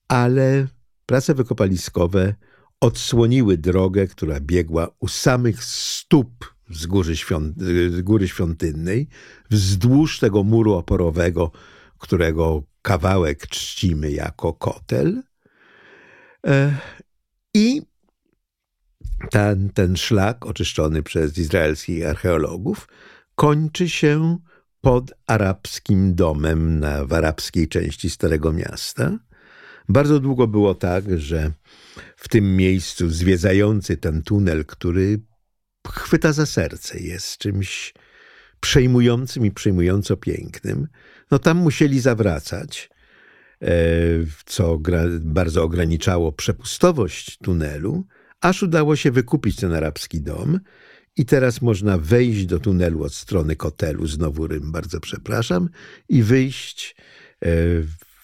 ale prace wykopaliskowe odsłoniły drogę, która biegła u samych stóp z góry, świąt, z góry świątynnej, wzdłuż tego muru oporowego, którego kawałek czcimy jako kotel. E, I ten, ten szlak, oczyszczony przez izraelskich archeologów, kończy się pod arabskim domem na, w arabskiej części Starego Miasta. Bardzo długo było tak, że w tym miejscu zwiedzający ten tunel, który chwyta za serce, jest czymś przejmującym i przejmująco pięknym, no tam musieli zawracać, e, co bardzo ograniczało przepustowość tunelu, aż udało się wykupić ten arabski dom i teraz można wejść do tunelu od strony kotelu, znowu Rym, bardzo przepraszam, i wyjść e,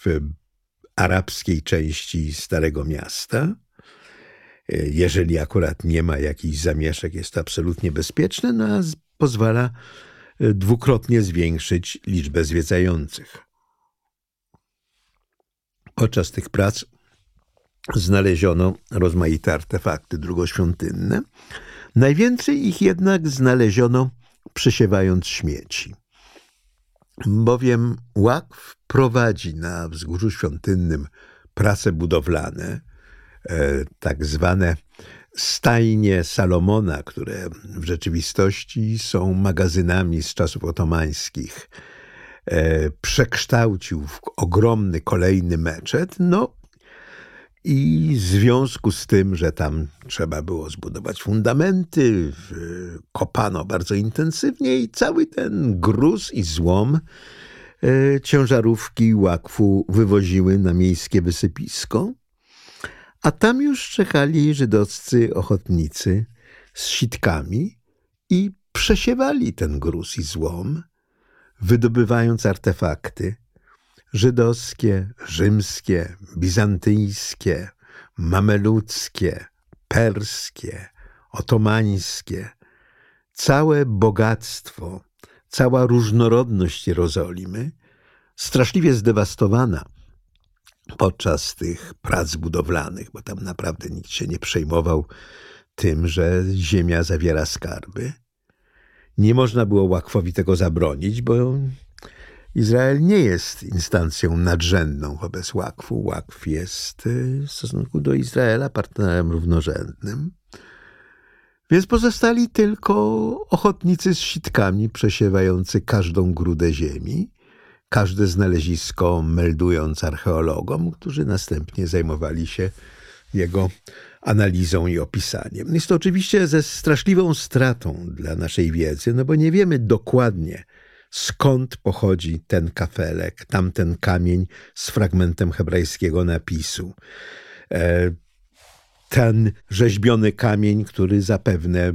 w arabskiej części Starego Miasta. E, jeżeli akurat nie ma jakichś zamieszek, jest to absolutnie bezpieczne, no a pozwala e, dwukrotnie zwiększyć liczbę zwiedzających. Podczas tych prac znaleziono rozmaite artefakty drugoświątynne, Najwięcej ich jednak znaleziono przysiewając śmieci. Bowiem Łakw prowadzi na wzgórzu świątynnym prace budowlane, e, tak zwane Stajnie Salomona, które w rzeczywistości są magazynami z czasów otomańskich, e, przekształcił w ogromny kolejny meczet, no i w związku z tym, że tam trzeba było zbudować fundamenty, kopano bardzo intensywnie i cały ten gruz i złom e, ciężarówki łakwu wywoziły na miejskie wysypisko, a tam już czekali żydowscy ochotnicy z sitkami i przesiewali ten gruz i złom, wydobywając artefakty, żydowskie, rzymskie, bizantyjskie, mameludzkie, perskie, otomańskie, całe bogactwo, cała różnorodność Jerozolimy, straszliwie zdewastowana podczas tych prac budowlanych, bo tam naprawdę nikt się nie przejmował tym, że ziemia zawiera skarby. Nie można było Łakwowi tego zabronić, bo Izrael nie jest instancją nadrzędną wobec Łakwu. Łakw jest y, w stosunku do Izraela partnerem równorzędnym. Więc pozostali tylko ochotnicy z sitkami przesiewający każdą grudę ziemi, każde znalezisko meldując archeologom, którzy następnie zajmowali się jego analizą i opisaniem. Jest to oczywiście ze straszliwą stratą dla naszej wiedzy, no bo nie wiemy dokładnie, skąd pochodzi ten kafelek, tamten kamień z fragmentem hebrajskiego napisu. E, ten rzeźbiony kamień, który zapewne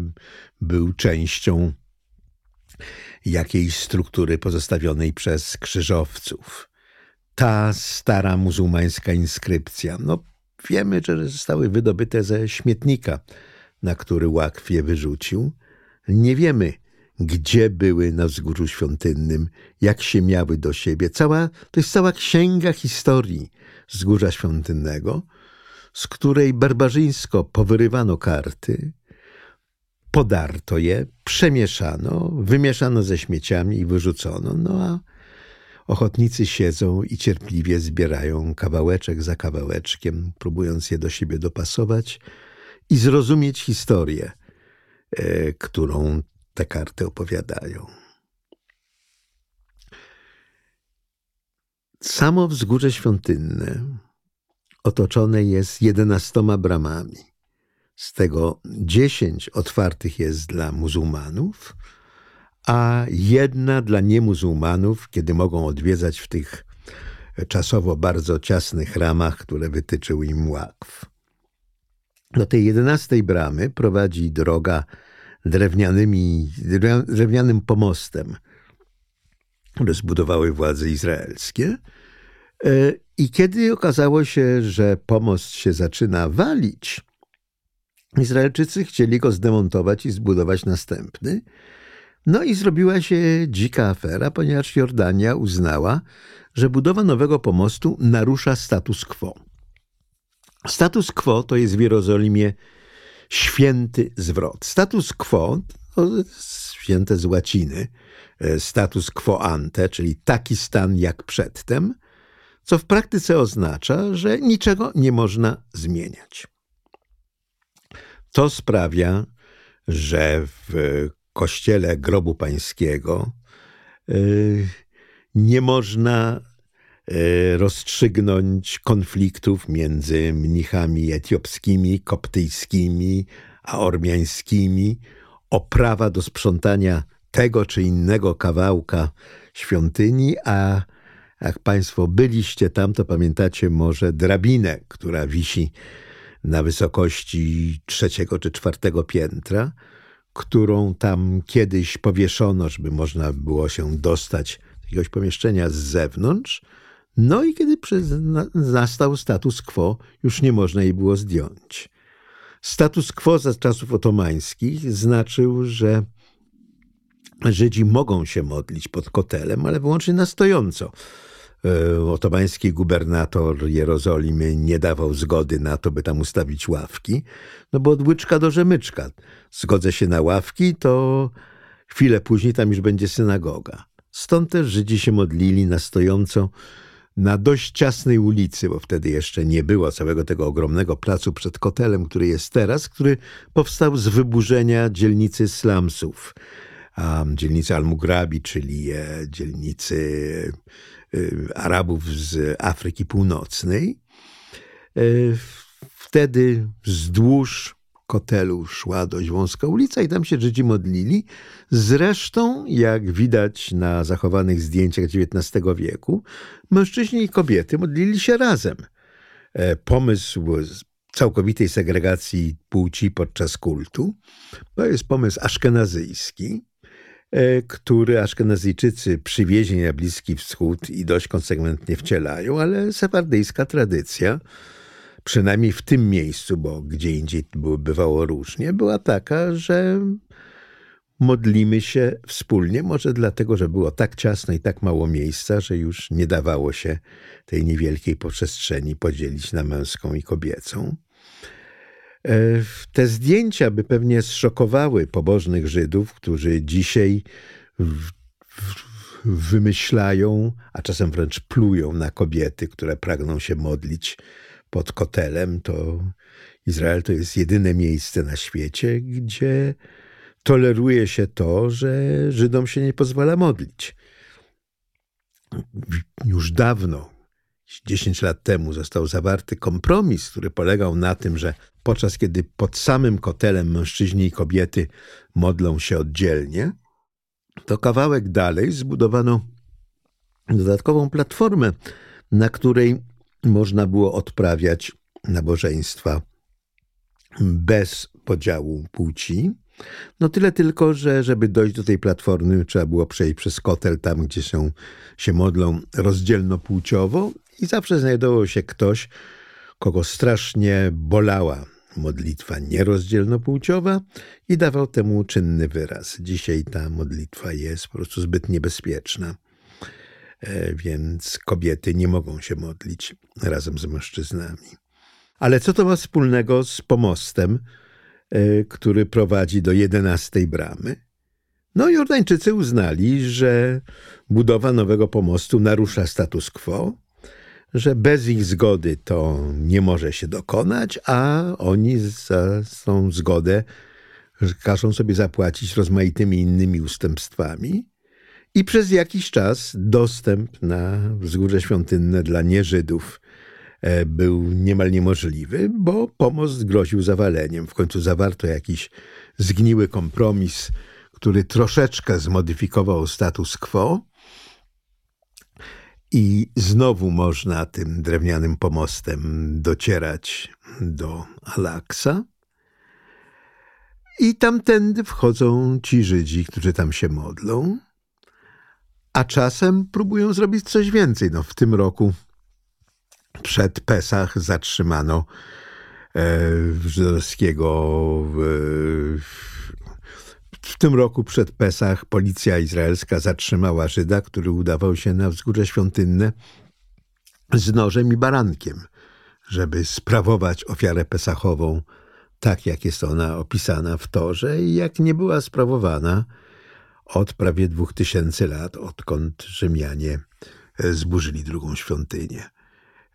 był częścią jakiejś struktury pozostawionej przez krzyżowców. Ta stara muzułmańska inskrypcja. No, wiemy, że zostały wydobyte ze śmietnika, na który Łakw je wyrzucił. Nie wiemy, gdzie były na wzgórzu świątynnym, jak się miały do siebie. Cała, to jest cała księga historii wzgórza świątynnego, z której barbarzyńsko powyrywano karty, podarto je, przemieszano, wymieszano ze śmieciami i wyrzucono. No a ochotnicy siedzą i cierpliwie zbierają kawałeczek za kawałeczkiem, próbując je do siebie dopasować i zrozumieć historię, e, którą te karty opowiadają. Samo wzgórze świątynne otoczone jest jedenastoma bramami. Z tego dziesięć otwartych jest dla muzułmanów, a jedna dla niemuzułmanów, kiedy mogą odwiedzać w tych czasowo bardzo ciasnych ramach, które wytyczył im łakw. Do tej jedenastej bramy prowadzi droga drewnianymi, drewnianym pomostem, które zbudowały władze izraelskie. E, I kiedy okazało się, że pomost się zaczyna walić, Izraelczycy chcieli go zdemontować i zbudować następny. No i zrobiła się dzika afera, ponieważ Jordania uznała, że budowa nowego pomostu narusza status quo. Status quo to jest w Jerozolimie święty zwrot. Status quo, to święte z łaciny, e, status quo ante, czyli taki stan jak przedtem, co w praktyce oznacza, że niczego nie można zmieniać. To sprawia, że w kościele grobu pańskiego e, nie można rozstrzygnąć konfliktów między mnichami etiopskimi, koptyjskimi, a ormiańskimi o prawa do sprzątania tego czy innego kawałka świątyni, a jak Państwo byliście tam, to pamiętacie może drabinę, która wisi na wysokości trzeciego czy czwartego piętra, którą tam kiedyś powieszono, żeby można było się dostać do jakiegoś pomieszczenia z zewnątrz. No i kiedy nastał status quo, już nie można jej było zdjąć. Status quo za czasów otomańskich znaczył, że Żydzi mogą się modlić pod kotelem, ale wyłącznie na stojąco. E, otomański gubernator Jerozolimy nie dawał zgody na to, by tam ustawić ławki, no bo od łyczka do rzemyczka. Zgodzę się na ławki, to chwilę później tam już będzie synagoga. Stąd też Żydzi się modlili na stojąco na dość ciasnej ulicy, bo wtedy jeszcze nie było całego tego ogromnego placu przed kotelem, który jest teraz, który powstał z wyburzenia dzielnicy slumsów, um, dzielnicy Al-Mugrabi, czyli e, dzielnicy e, Arabów z Afryki Północnej. E, wtedy wzdłuż kotelu szła dość wąska ulica i tam się Żydzi modlili. Zresztą, jak widać na zachowanych zdjęciach XIX wieku, mężczyźni i kobiety modlili się razem. E, pomysł całkowitej segregacji płci podczas kultu to jest pomysł aszkenazyjski, e, który Aszkenazyjczycy przywieźli na Bliski Wschód i dość konsekwentnie wcielają, ale sefardyjska tradycja przynajmniej w tym miejscu, bo gdzie indziej bywało różnie, była taka, że modlimy się wspólnie, może dlatego, że było tak ciasno i tak mało miejsca, że już nie dawało się tej niewielkiej przestrzeni podzielić na męską i kobiecą. E, te zdjęcia by pewnie zszokowały pobożnych Żydów, którzy dzisiaj wymyślają, a czasem wręcz plują na kobiety, które pragną się modlić pod kotelem, to Izrael to jest jedyne miejsce na świecie, gdzie toleruje się to, że Żydom się nie pozwala modlić. Już dawno, 10 lat temu, został zawarty kompromis, który polegał na tym, że podczas kiedy pod samym kotelem mężczyźni i kobiety modlą się oddzielnie, to kawałek dalej zbudowano dodatkową platformę, na której można było odprawiać nabożeństwa bez podziału płci. No tyle tylko, że żeby dojść do tej platformy, trzeba było przejść przez kotel, tam gdzie są, się modlą rozdzielnopłciowo i zawsze znajdował się ktoś, kogo strasznie bolała modlitwa nierozdzielnopłciowa i dawał temu czynny wyraz. Dzisiaj ta modlitwa jest po prostu zbyt niebezpieczna. E, więc kobiety nie mogą się modlić razem z mężczyznami. Ale co to ma wspólnego z pomostem, e, który prowadzi do jedenastej bramy? No, Jordańczycy uznali, że budowa nowego pomostu narusza status quo, że bez ich zgody to nie może się dokonać, a oni za tą zgodę każą sobie zapłacić rozmaitymi innymi ustępstwami i przez jakiś czas dostęp na wzgórze świątynne dla nieżydów e, był niemal niemożliwy, bo pomost groził zawaleniem. W końcu zawarto jakiś zgniły kompromis, który troszeczkę zmodyfikował status quo. I znowu można tym drewnianym pomostem docierać do Alaksa. I tamtędy wchodzą ci Żydzi, którzy tam się modlą a czasem próbują zrobić coś więcej. No, w tym roku przed Pesach zatrzymano e, żydowskiego w, w tym roku przed Pesach policja izraelska zatrzymała Żyda, który udawał się na wzgórze świątynne z nożem i barankiem, żeby sprawować ofiarę pesachową tak, jak jest ona opisana w Torze i jak nie była sprawowana od prawie dwóch tysięcy lat, odkąd Rzymianie e, zburzyli drugą świątynię.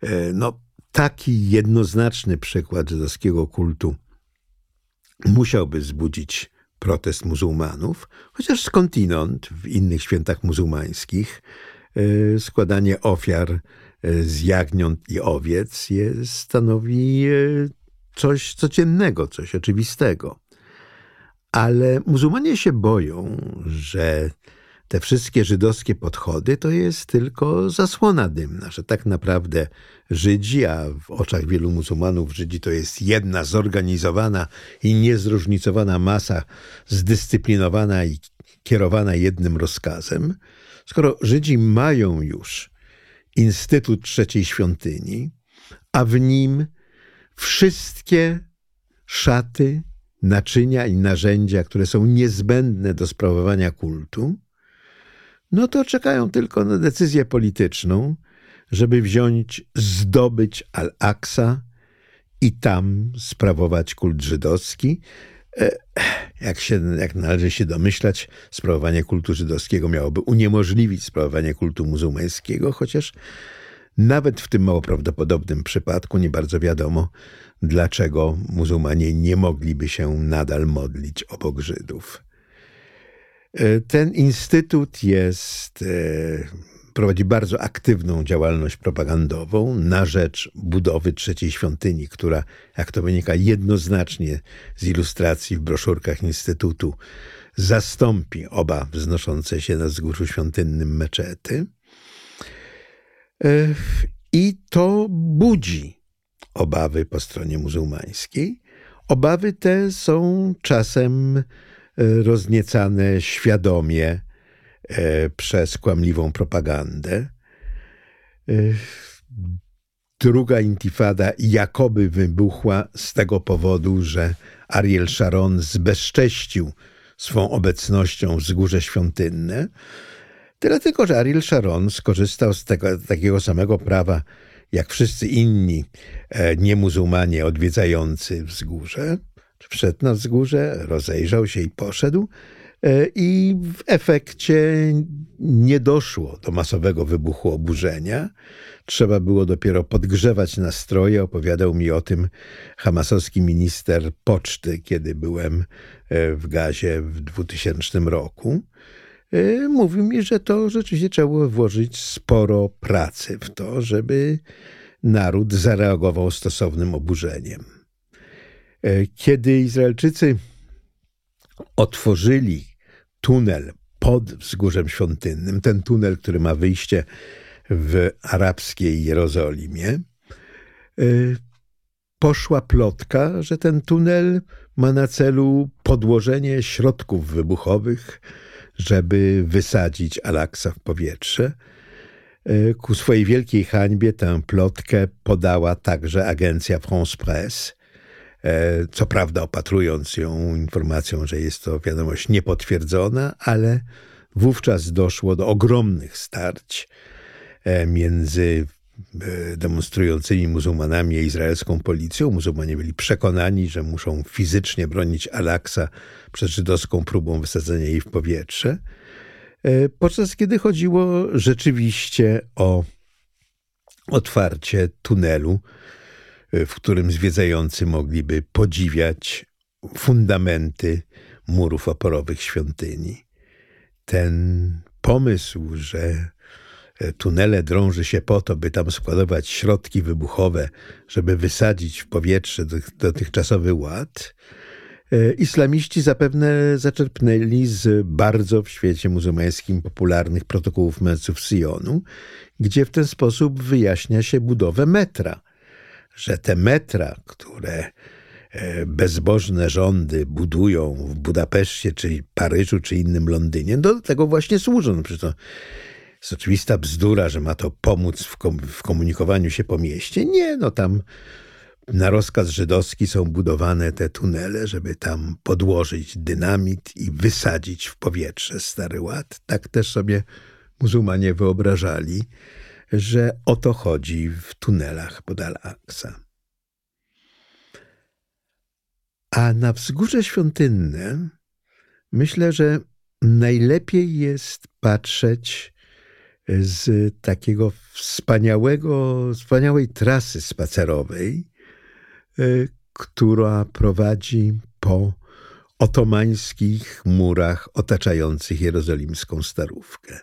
E, no, taki jednoznaczny przykład żydowskiego kultu musiałby wzbudzić protest muzułmanów, chociaż skądinąd w innych świętach muzułmańskich e, składanie ofiar z jagniąt i owiec jest, stanowi coś codziennego, coś oczywistego. Ale muzułmanie się boją, że te wszystkie żydowskie podchody to jest tylko zasłona dymna, że tak naprawdę Żydzi, a w oczach wielu muzułmanów Żydzi to jest jedna zorganizowana i niezróżnicowana masa, zdyscyplinowana i kierowana jednym rozkazem. Skoro Żydzi mają już Instytut Trzeciej Świątyni, a w nim wszystkie szaty, naczynia i narzędzia, które są niezbędne do sprawowania kultu, no to czekają tylko na decyzję polityczną, żeby wziąć, zdobyć Al-Aqsa i tam sprawować kult żydowski. E, jak, się, jak należy się domyślać, sprawowanie kultu żydowskiego miałoby uniemożliwić sprawowanie kultu muzułmańskiego, chociaż Nawet w tym mało prawdopodobnym przypadku nie bardzo wiadomo, dlaczego muzułmanie nie mogliby się nadal modlić obok Żydów. E, ten instytut jest, e, prowadzi bardzo aktywną działalność propagandową na rzecz budowy trzeciej świątyni, która, jak to wynika jednoznacznie z ilustracji w broszurkach Instytutu, zastąpi oba wznoszące się na wzgórzu świątynnym meczety. E, I to budzi obawy po stronie muzułmańskiej. Obawy te są czasem e, rozniecane świadomie e, przez kłamliwą propagandę. Druga intifada jakoby wybuchła z tego powodu, że Ariel Sharon zbezcześcił swą obecnością wzgórze świątynne. Tyle tylko, że Ariel Sharon skorzystał z tego, takiego samego prawa, jak wszyscy inni e, niemuzułmanie odwiedzający wzgórze. Wszedł na wzgórze, rozejrzał się i poszedł. E, I w efekcie nie doszło do masowego wybuchu oburzenia. Trzeba było dopiero podgrzewać nastroje. Opowiadał mi o tym hamasowski minister poczty, kiedy byłem e, w gazie w 2000 roku. E, mówił mi, że to rzeczywiście trzeba było włożyć sporo pracy w to, żeby naród zareagował stosownym oburzeniem. Kiedy Izraelczycy otworzyli tunel pod wzgórzem świątynnym, ten tunel, który ma wyjście w arabskiej Jerozolimie, y, poszła plotka, że ten tunel ma na celu podłożenie środków wybuchowych, żeby wysadzić Alaksa w powietrze. Y, ku swojej wielkiej hańbie tę plotkę podała także agencja France Presse, E, co prawda opatrując ją informacją, że jest to wiadomość niepotwierdzona, ale wówczas doszło do ogromnych starć e, między e, demonstrującymi muzułmanami a izraelską policją. Muzułmanie byli przekonani, że muszą fizycznie bronić Al-Aqsa przed żydowską próbą wysadzenia jej w powietrze, podczas kiedy chodziło rzeczywiście o otwarcie tunelu w którym zwiedzający mogliby podziwiać fundamenty murów oporowych świątyni. Ten pomysł, że tunele drąży się po to, by tam składować środki wybuchowe, żeby wysadzić w powietrze dotychczasowy ład, e, islamiści zapewne zaczerpnęli z bardzo w świecie muzułmańskim popularnych protokołów męców Sionu, gdzie w ten sposób wyjaśnia się budowę metra – że te metra, które e, bezbożne rządy budują w Budapeszcie, czy Paryżu, czy innym Londynie, do tego właśnie służą. No przecież to jest oczywista bzdura, że ma to pomóc w, kom w komunikowaniu się po mieście. Nie, no tam na rozkaz żydowski są budowane te tunele, żeby tam podłożyć dynamit i wysadzić w powietrze Stary Ład. Tak też sobie muzułmanie wyobrażali że o to chodzi w tunelach pod Al-Aqsa. A na wzgórze świątynne myślę, że najlepiej jest patrzeć z takiego wspaniałego, wspaniałej trasy spacerowej, e, która prowadzi po otomańskich murach otaczających jerozolimską starówkę.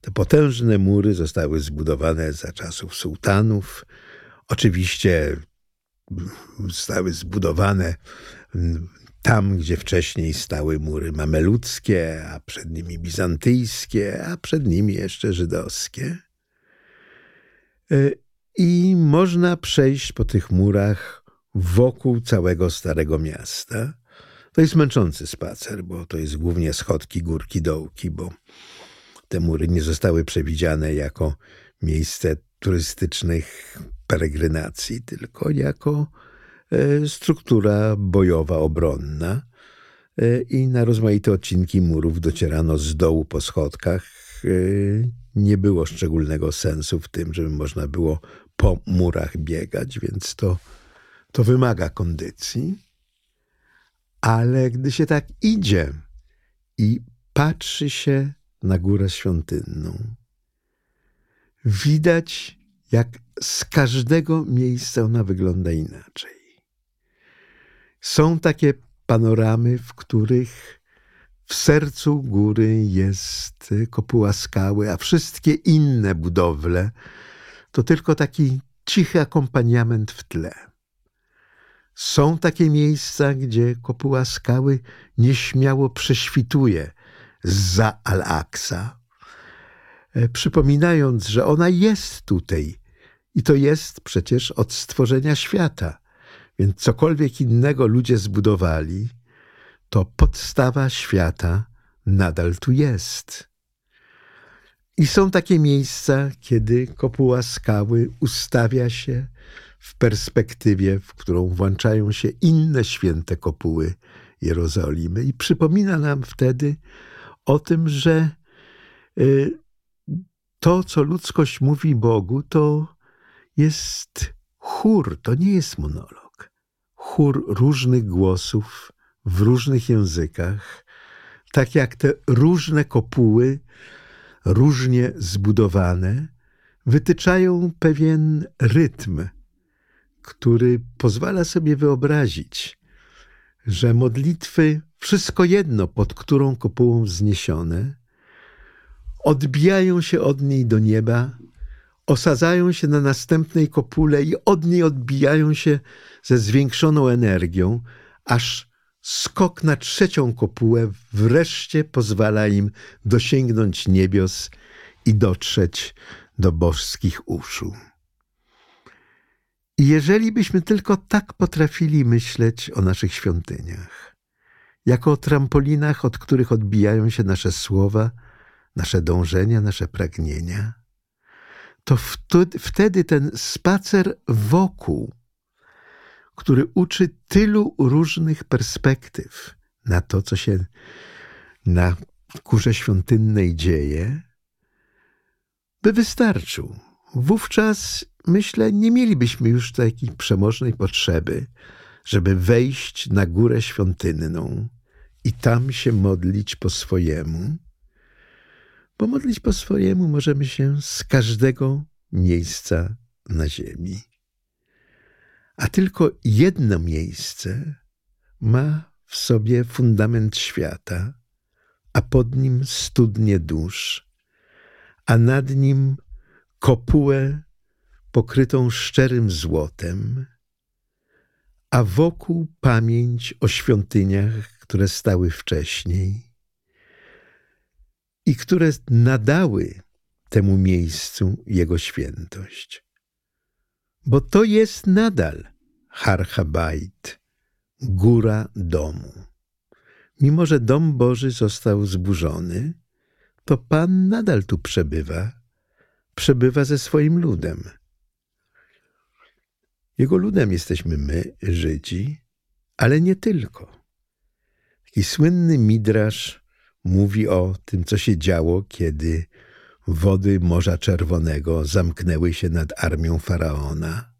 Te potężne mury zostały zbudowane za czasów sułtanów. Oczywiście zostały zbudowane tam, gdzie wcześniej stały mury mameludzkie, a przed nimi bizantyjskie, a przed nimi jeszcze żydowskie. E, I można przejść po tych murach wokół całego Starego Miasta. To jest męczący spacer, bo to jest głównie schodki, górki, dołki, bo te mury nie zostały przewidziane jako miejsce turystycznych peregrynacji, tylko jako struktura bojowa, obronna. E, I na rozmaite odcinki murów docierano z dołu po schodkach. E, nie było szczególnego sensu w tym, żeby można było po murach biegać, więc to, to wymaga kondycji. Ale gdy się tak idzie i patrzy się na górę świątynną. Widać, jak z każdego miejsca ona wygląda inaczej. Są takie panoramy, w których w sercu góry jest kopuła skały, a wszystkie inne budowle to tylko taki cichy akompaniament w tle. Są takie miejsca, gdzie kopuła skały nieśmiało prześwituje za Al-Aqsa, e, przypominając, że ona jest tutaj i to jest przecież od stworzenia świata. Więc cokolwiek innego ludzie zbudowali, to podstawa świata nadal tu jest. I są takie miejsca, kiedy kopuła skały ustawia się w perspektywie, w którą włączają się inne święte kopuły Jerozolimy i przypomina nam wtedy o tym, że y, to, co ludzkość mówi Bogu, to jest chór, to nie jest monolog. Chór różnych głosów w różnych językach, tak jak te różne kopuły, różnie zbudowane, wytyczają pewien rytm, który pozwala sobie wyobrazić, że modlitwy, wszystko jedno pod którą kopułą wzniesione, odbijają się od niej do nieba, osadzają się na następnej kopule i od niej odbijają się ze zwiększoną energią, aż skok na trzecią kopułę wreszcie pozwala im dosięgnąć niebios i dotrzeć do bożskich uszu. I jeżeli byśmy tylko tak potrafili myśleć o naszych świątyniach, jako o trampolinach, od których odbijają się nasze słowa, nasze dążenia, nasze pragnienia, to wtedy ten spacer wokół, który uczy tylu różnych perspektyw na to, co się na kurze świątynnej dzieje, by wystarczył. Wówczas, myślę, nie mielibyśmy już takiej przemożnej potrzeby, żeby wejść na górę świątynną i tam się modlić po swojemu, bo modlić po swojemu możemy się z każdego miejsca na ziemi. A tylko jedno miejsce ma w sobie fundament świata, a pod nim studnie dusz, a nad nim kopułę pokrytą szczerym złotem, a wokół pamięć o świątyniach, które stały wcześniej i które nadały temu miejscu jego świętość. Bo to jest nadal Harchabait, góra domu. Mimo, że dom Boży został zburzony, to Pan nadal tu przebywa, przebywa ze swoim ludem. Jego ludem jesteśmy my, Żydzi, ale nie tylko. Taki słynny midrasz mówi o tym, co się działo, kiedy wody Morza Czerwonego zamknęły się nad armią faraona.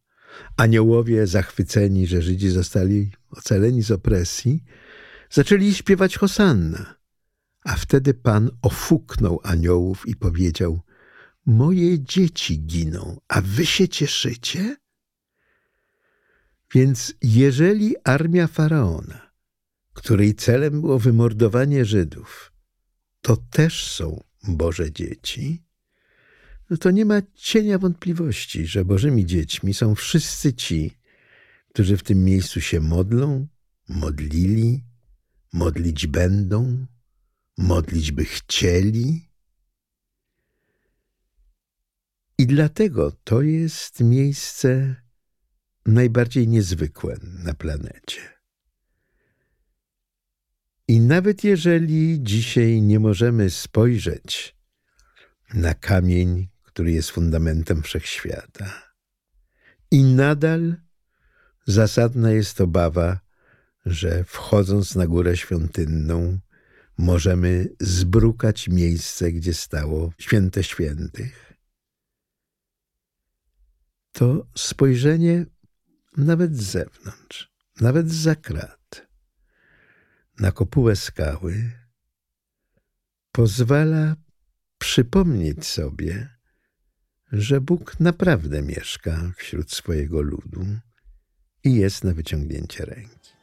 Aniołowie, zachwyceni, że Żydzi zostali ocaleni z opresji, zaczęli śpiewać Hosanna. A wtedy Pan ofuknął aniołów i powiedział: Moje dzieci giną, a wy się cieszycie? Więc jeżeli armia faraona, której celem było wymordowanie Żydów, to też są Boże dzieci, no to nie ma cienia wątpliwości, że Bożymi dziećmi są wszyscy ci, którzy w tym miejscu się modlą, modlili, modlić będą, modlić by chcieli. I dlatego to jest miejsce najbardziej niezwykłe na planecie. I nawet jeżeli dzisiaj nie możemy spojrzeć na kamień, który jest fundamentem wszechświata, i nadal zasadna jest obawa, że wchodząc na górę świątynną, możemy zbrukać miejsce, gdzie stało święte świętych, to spojrzenie nawet z zewnątrz, nawet z krat, na kopułę skały pozwala przypomnieć sobie, że Bóg naprawdę mieszka wśród swojego ludu i jest na wyciągnięcie ręki.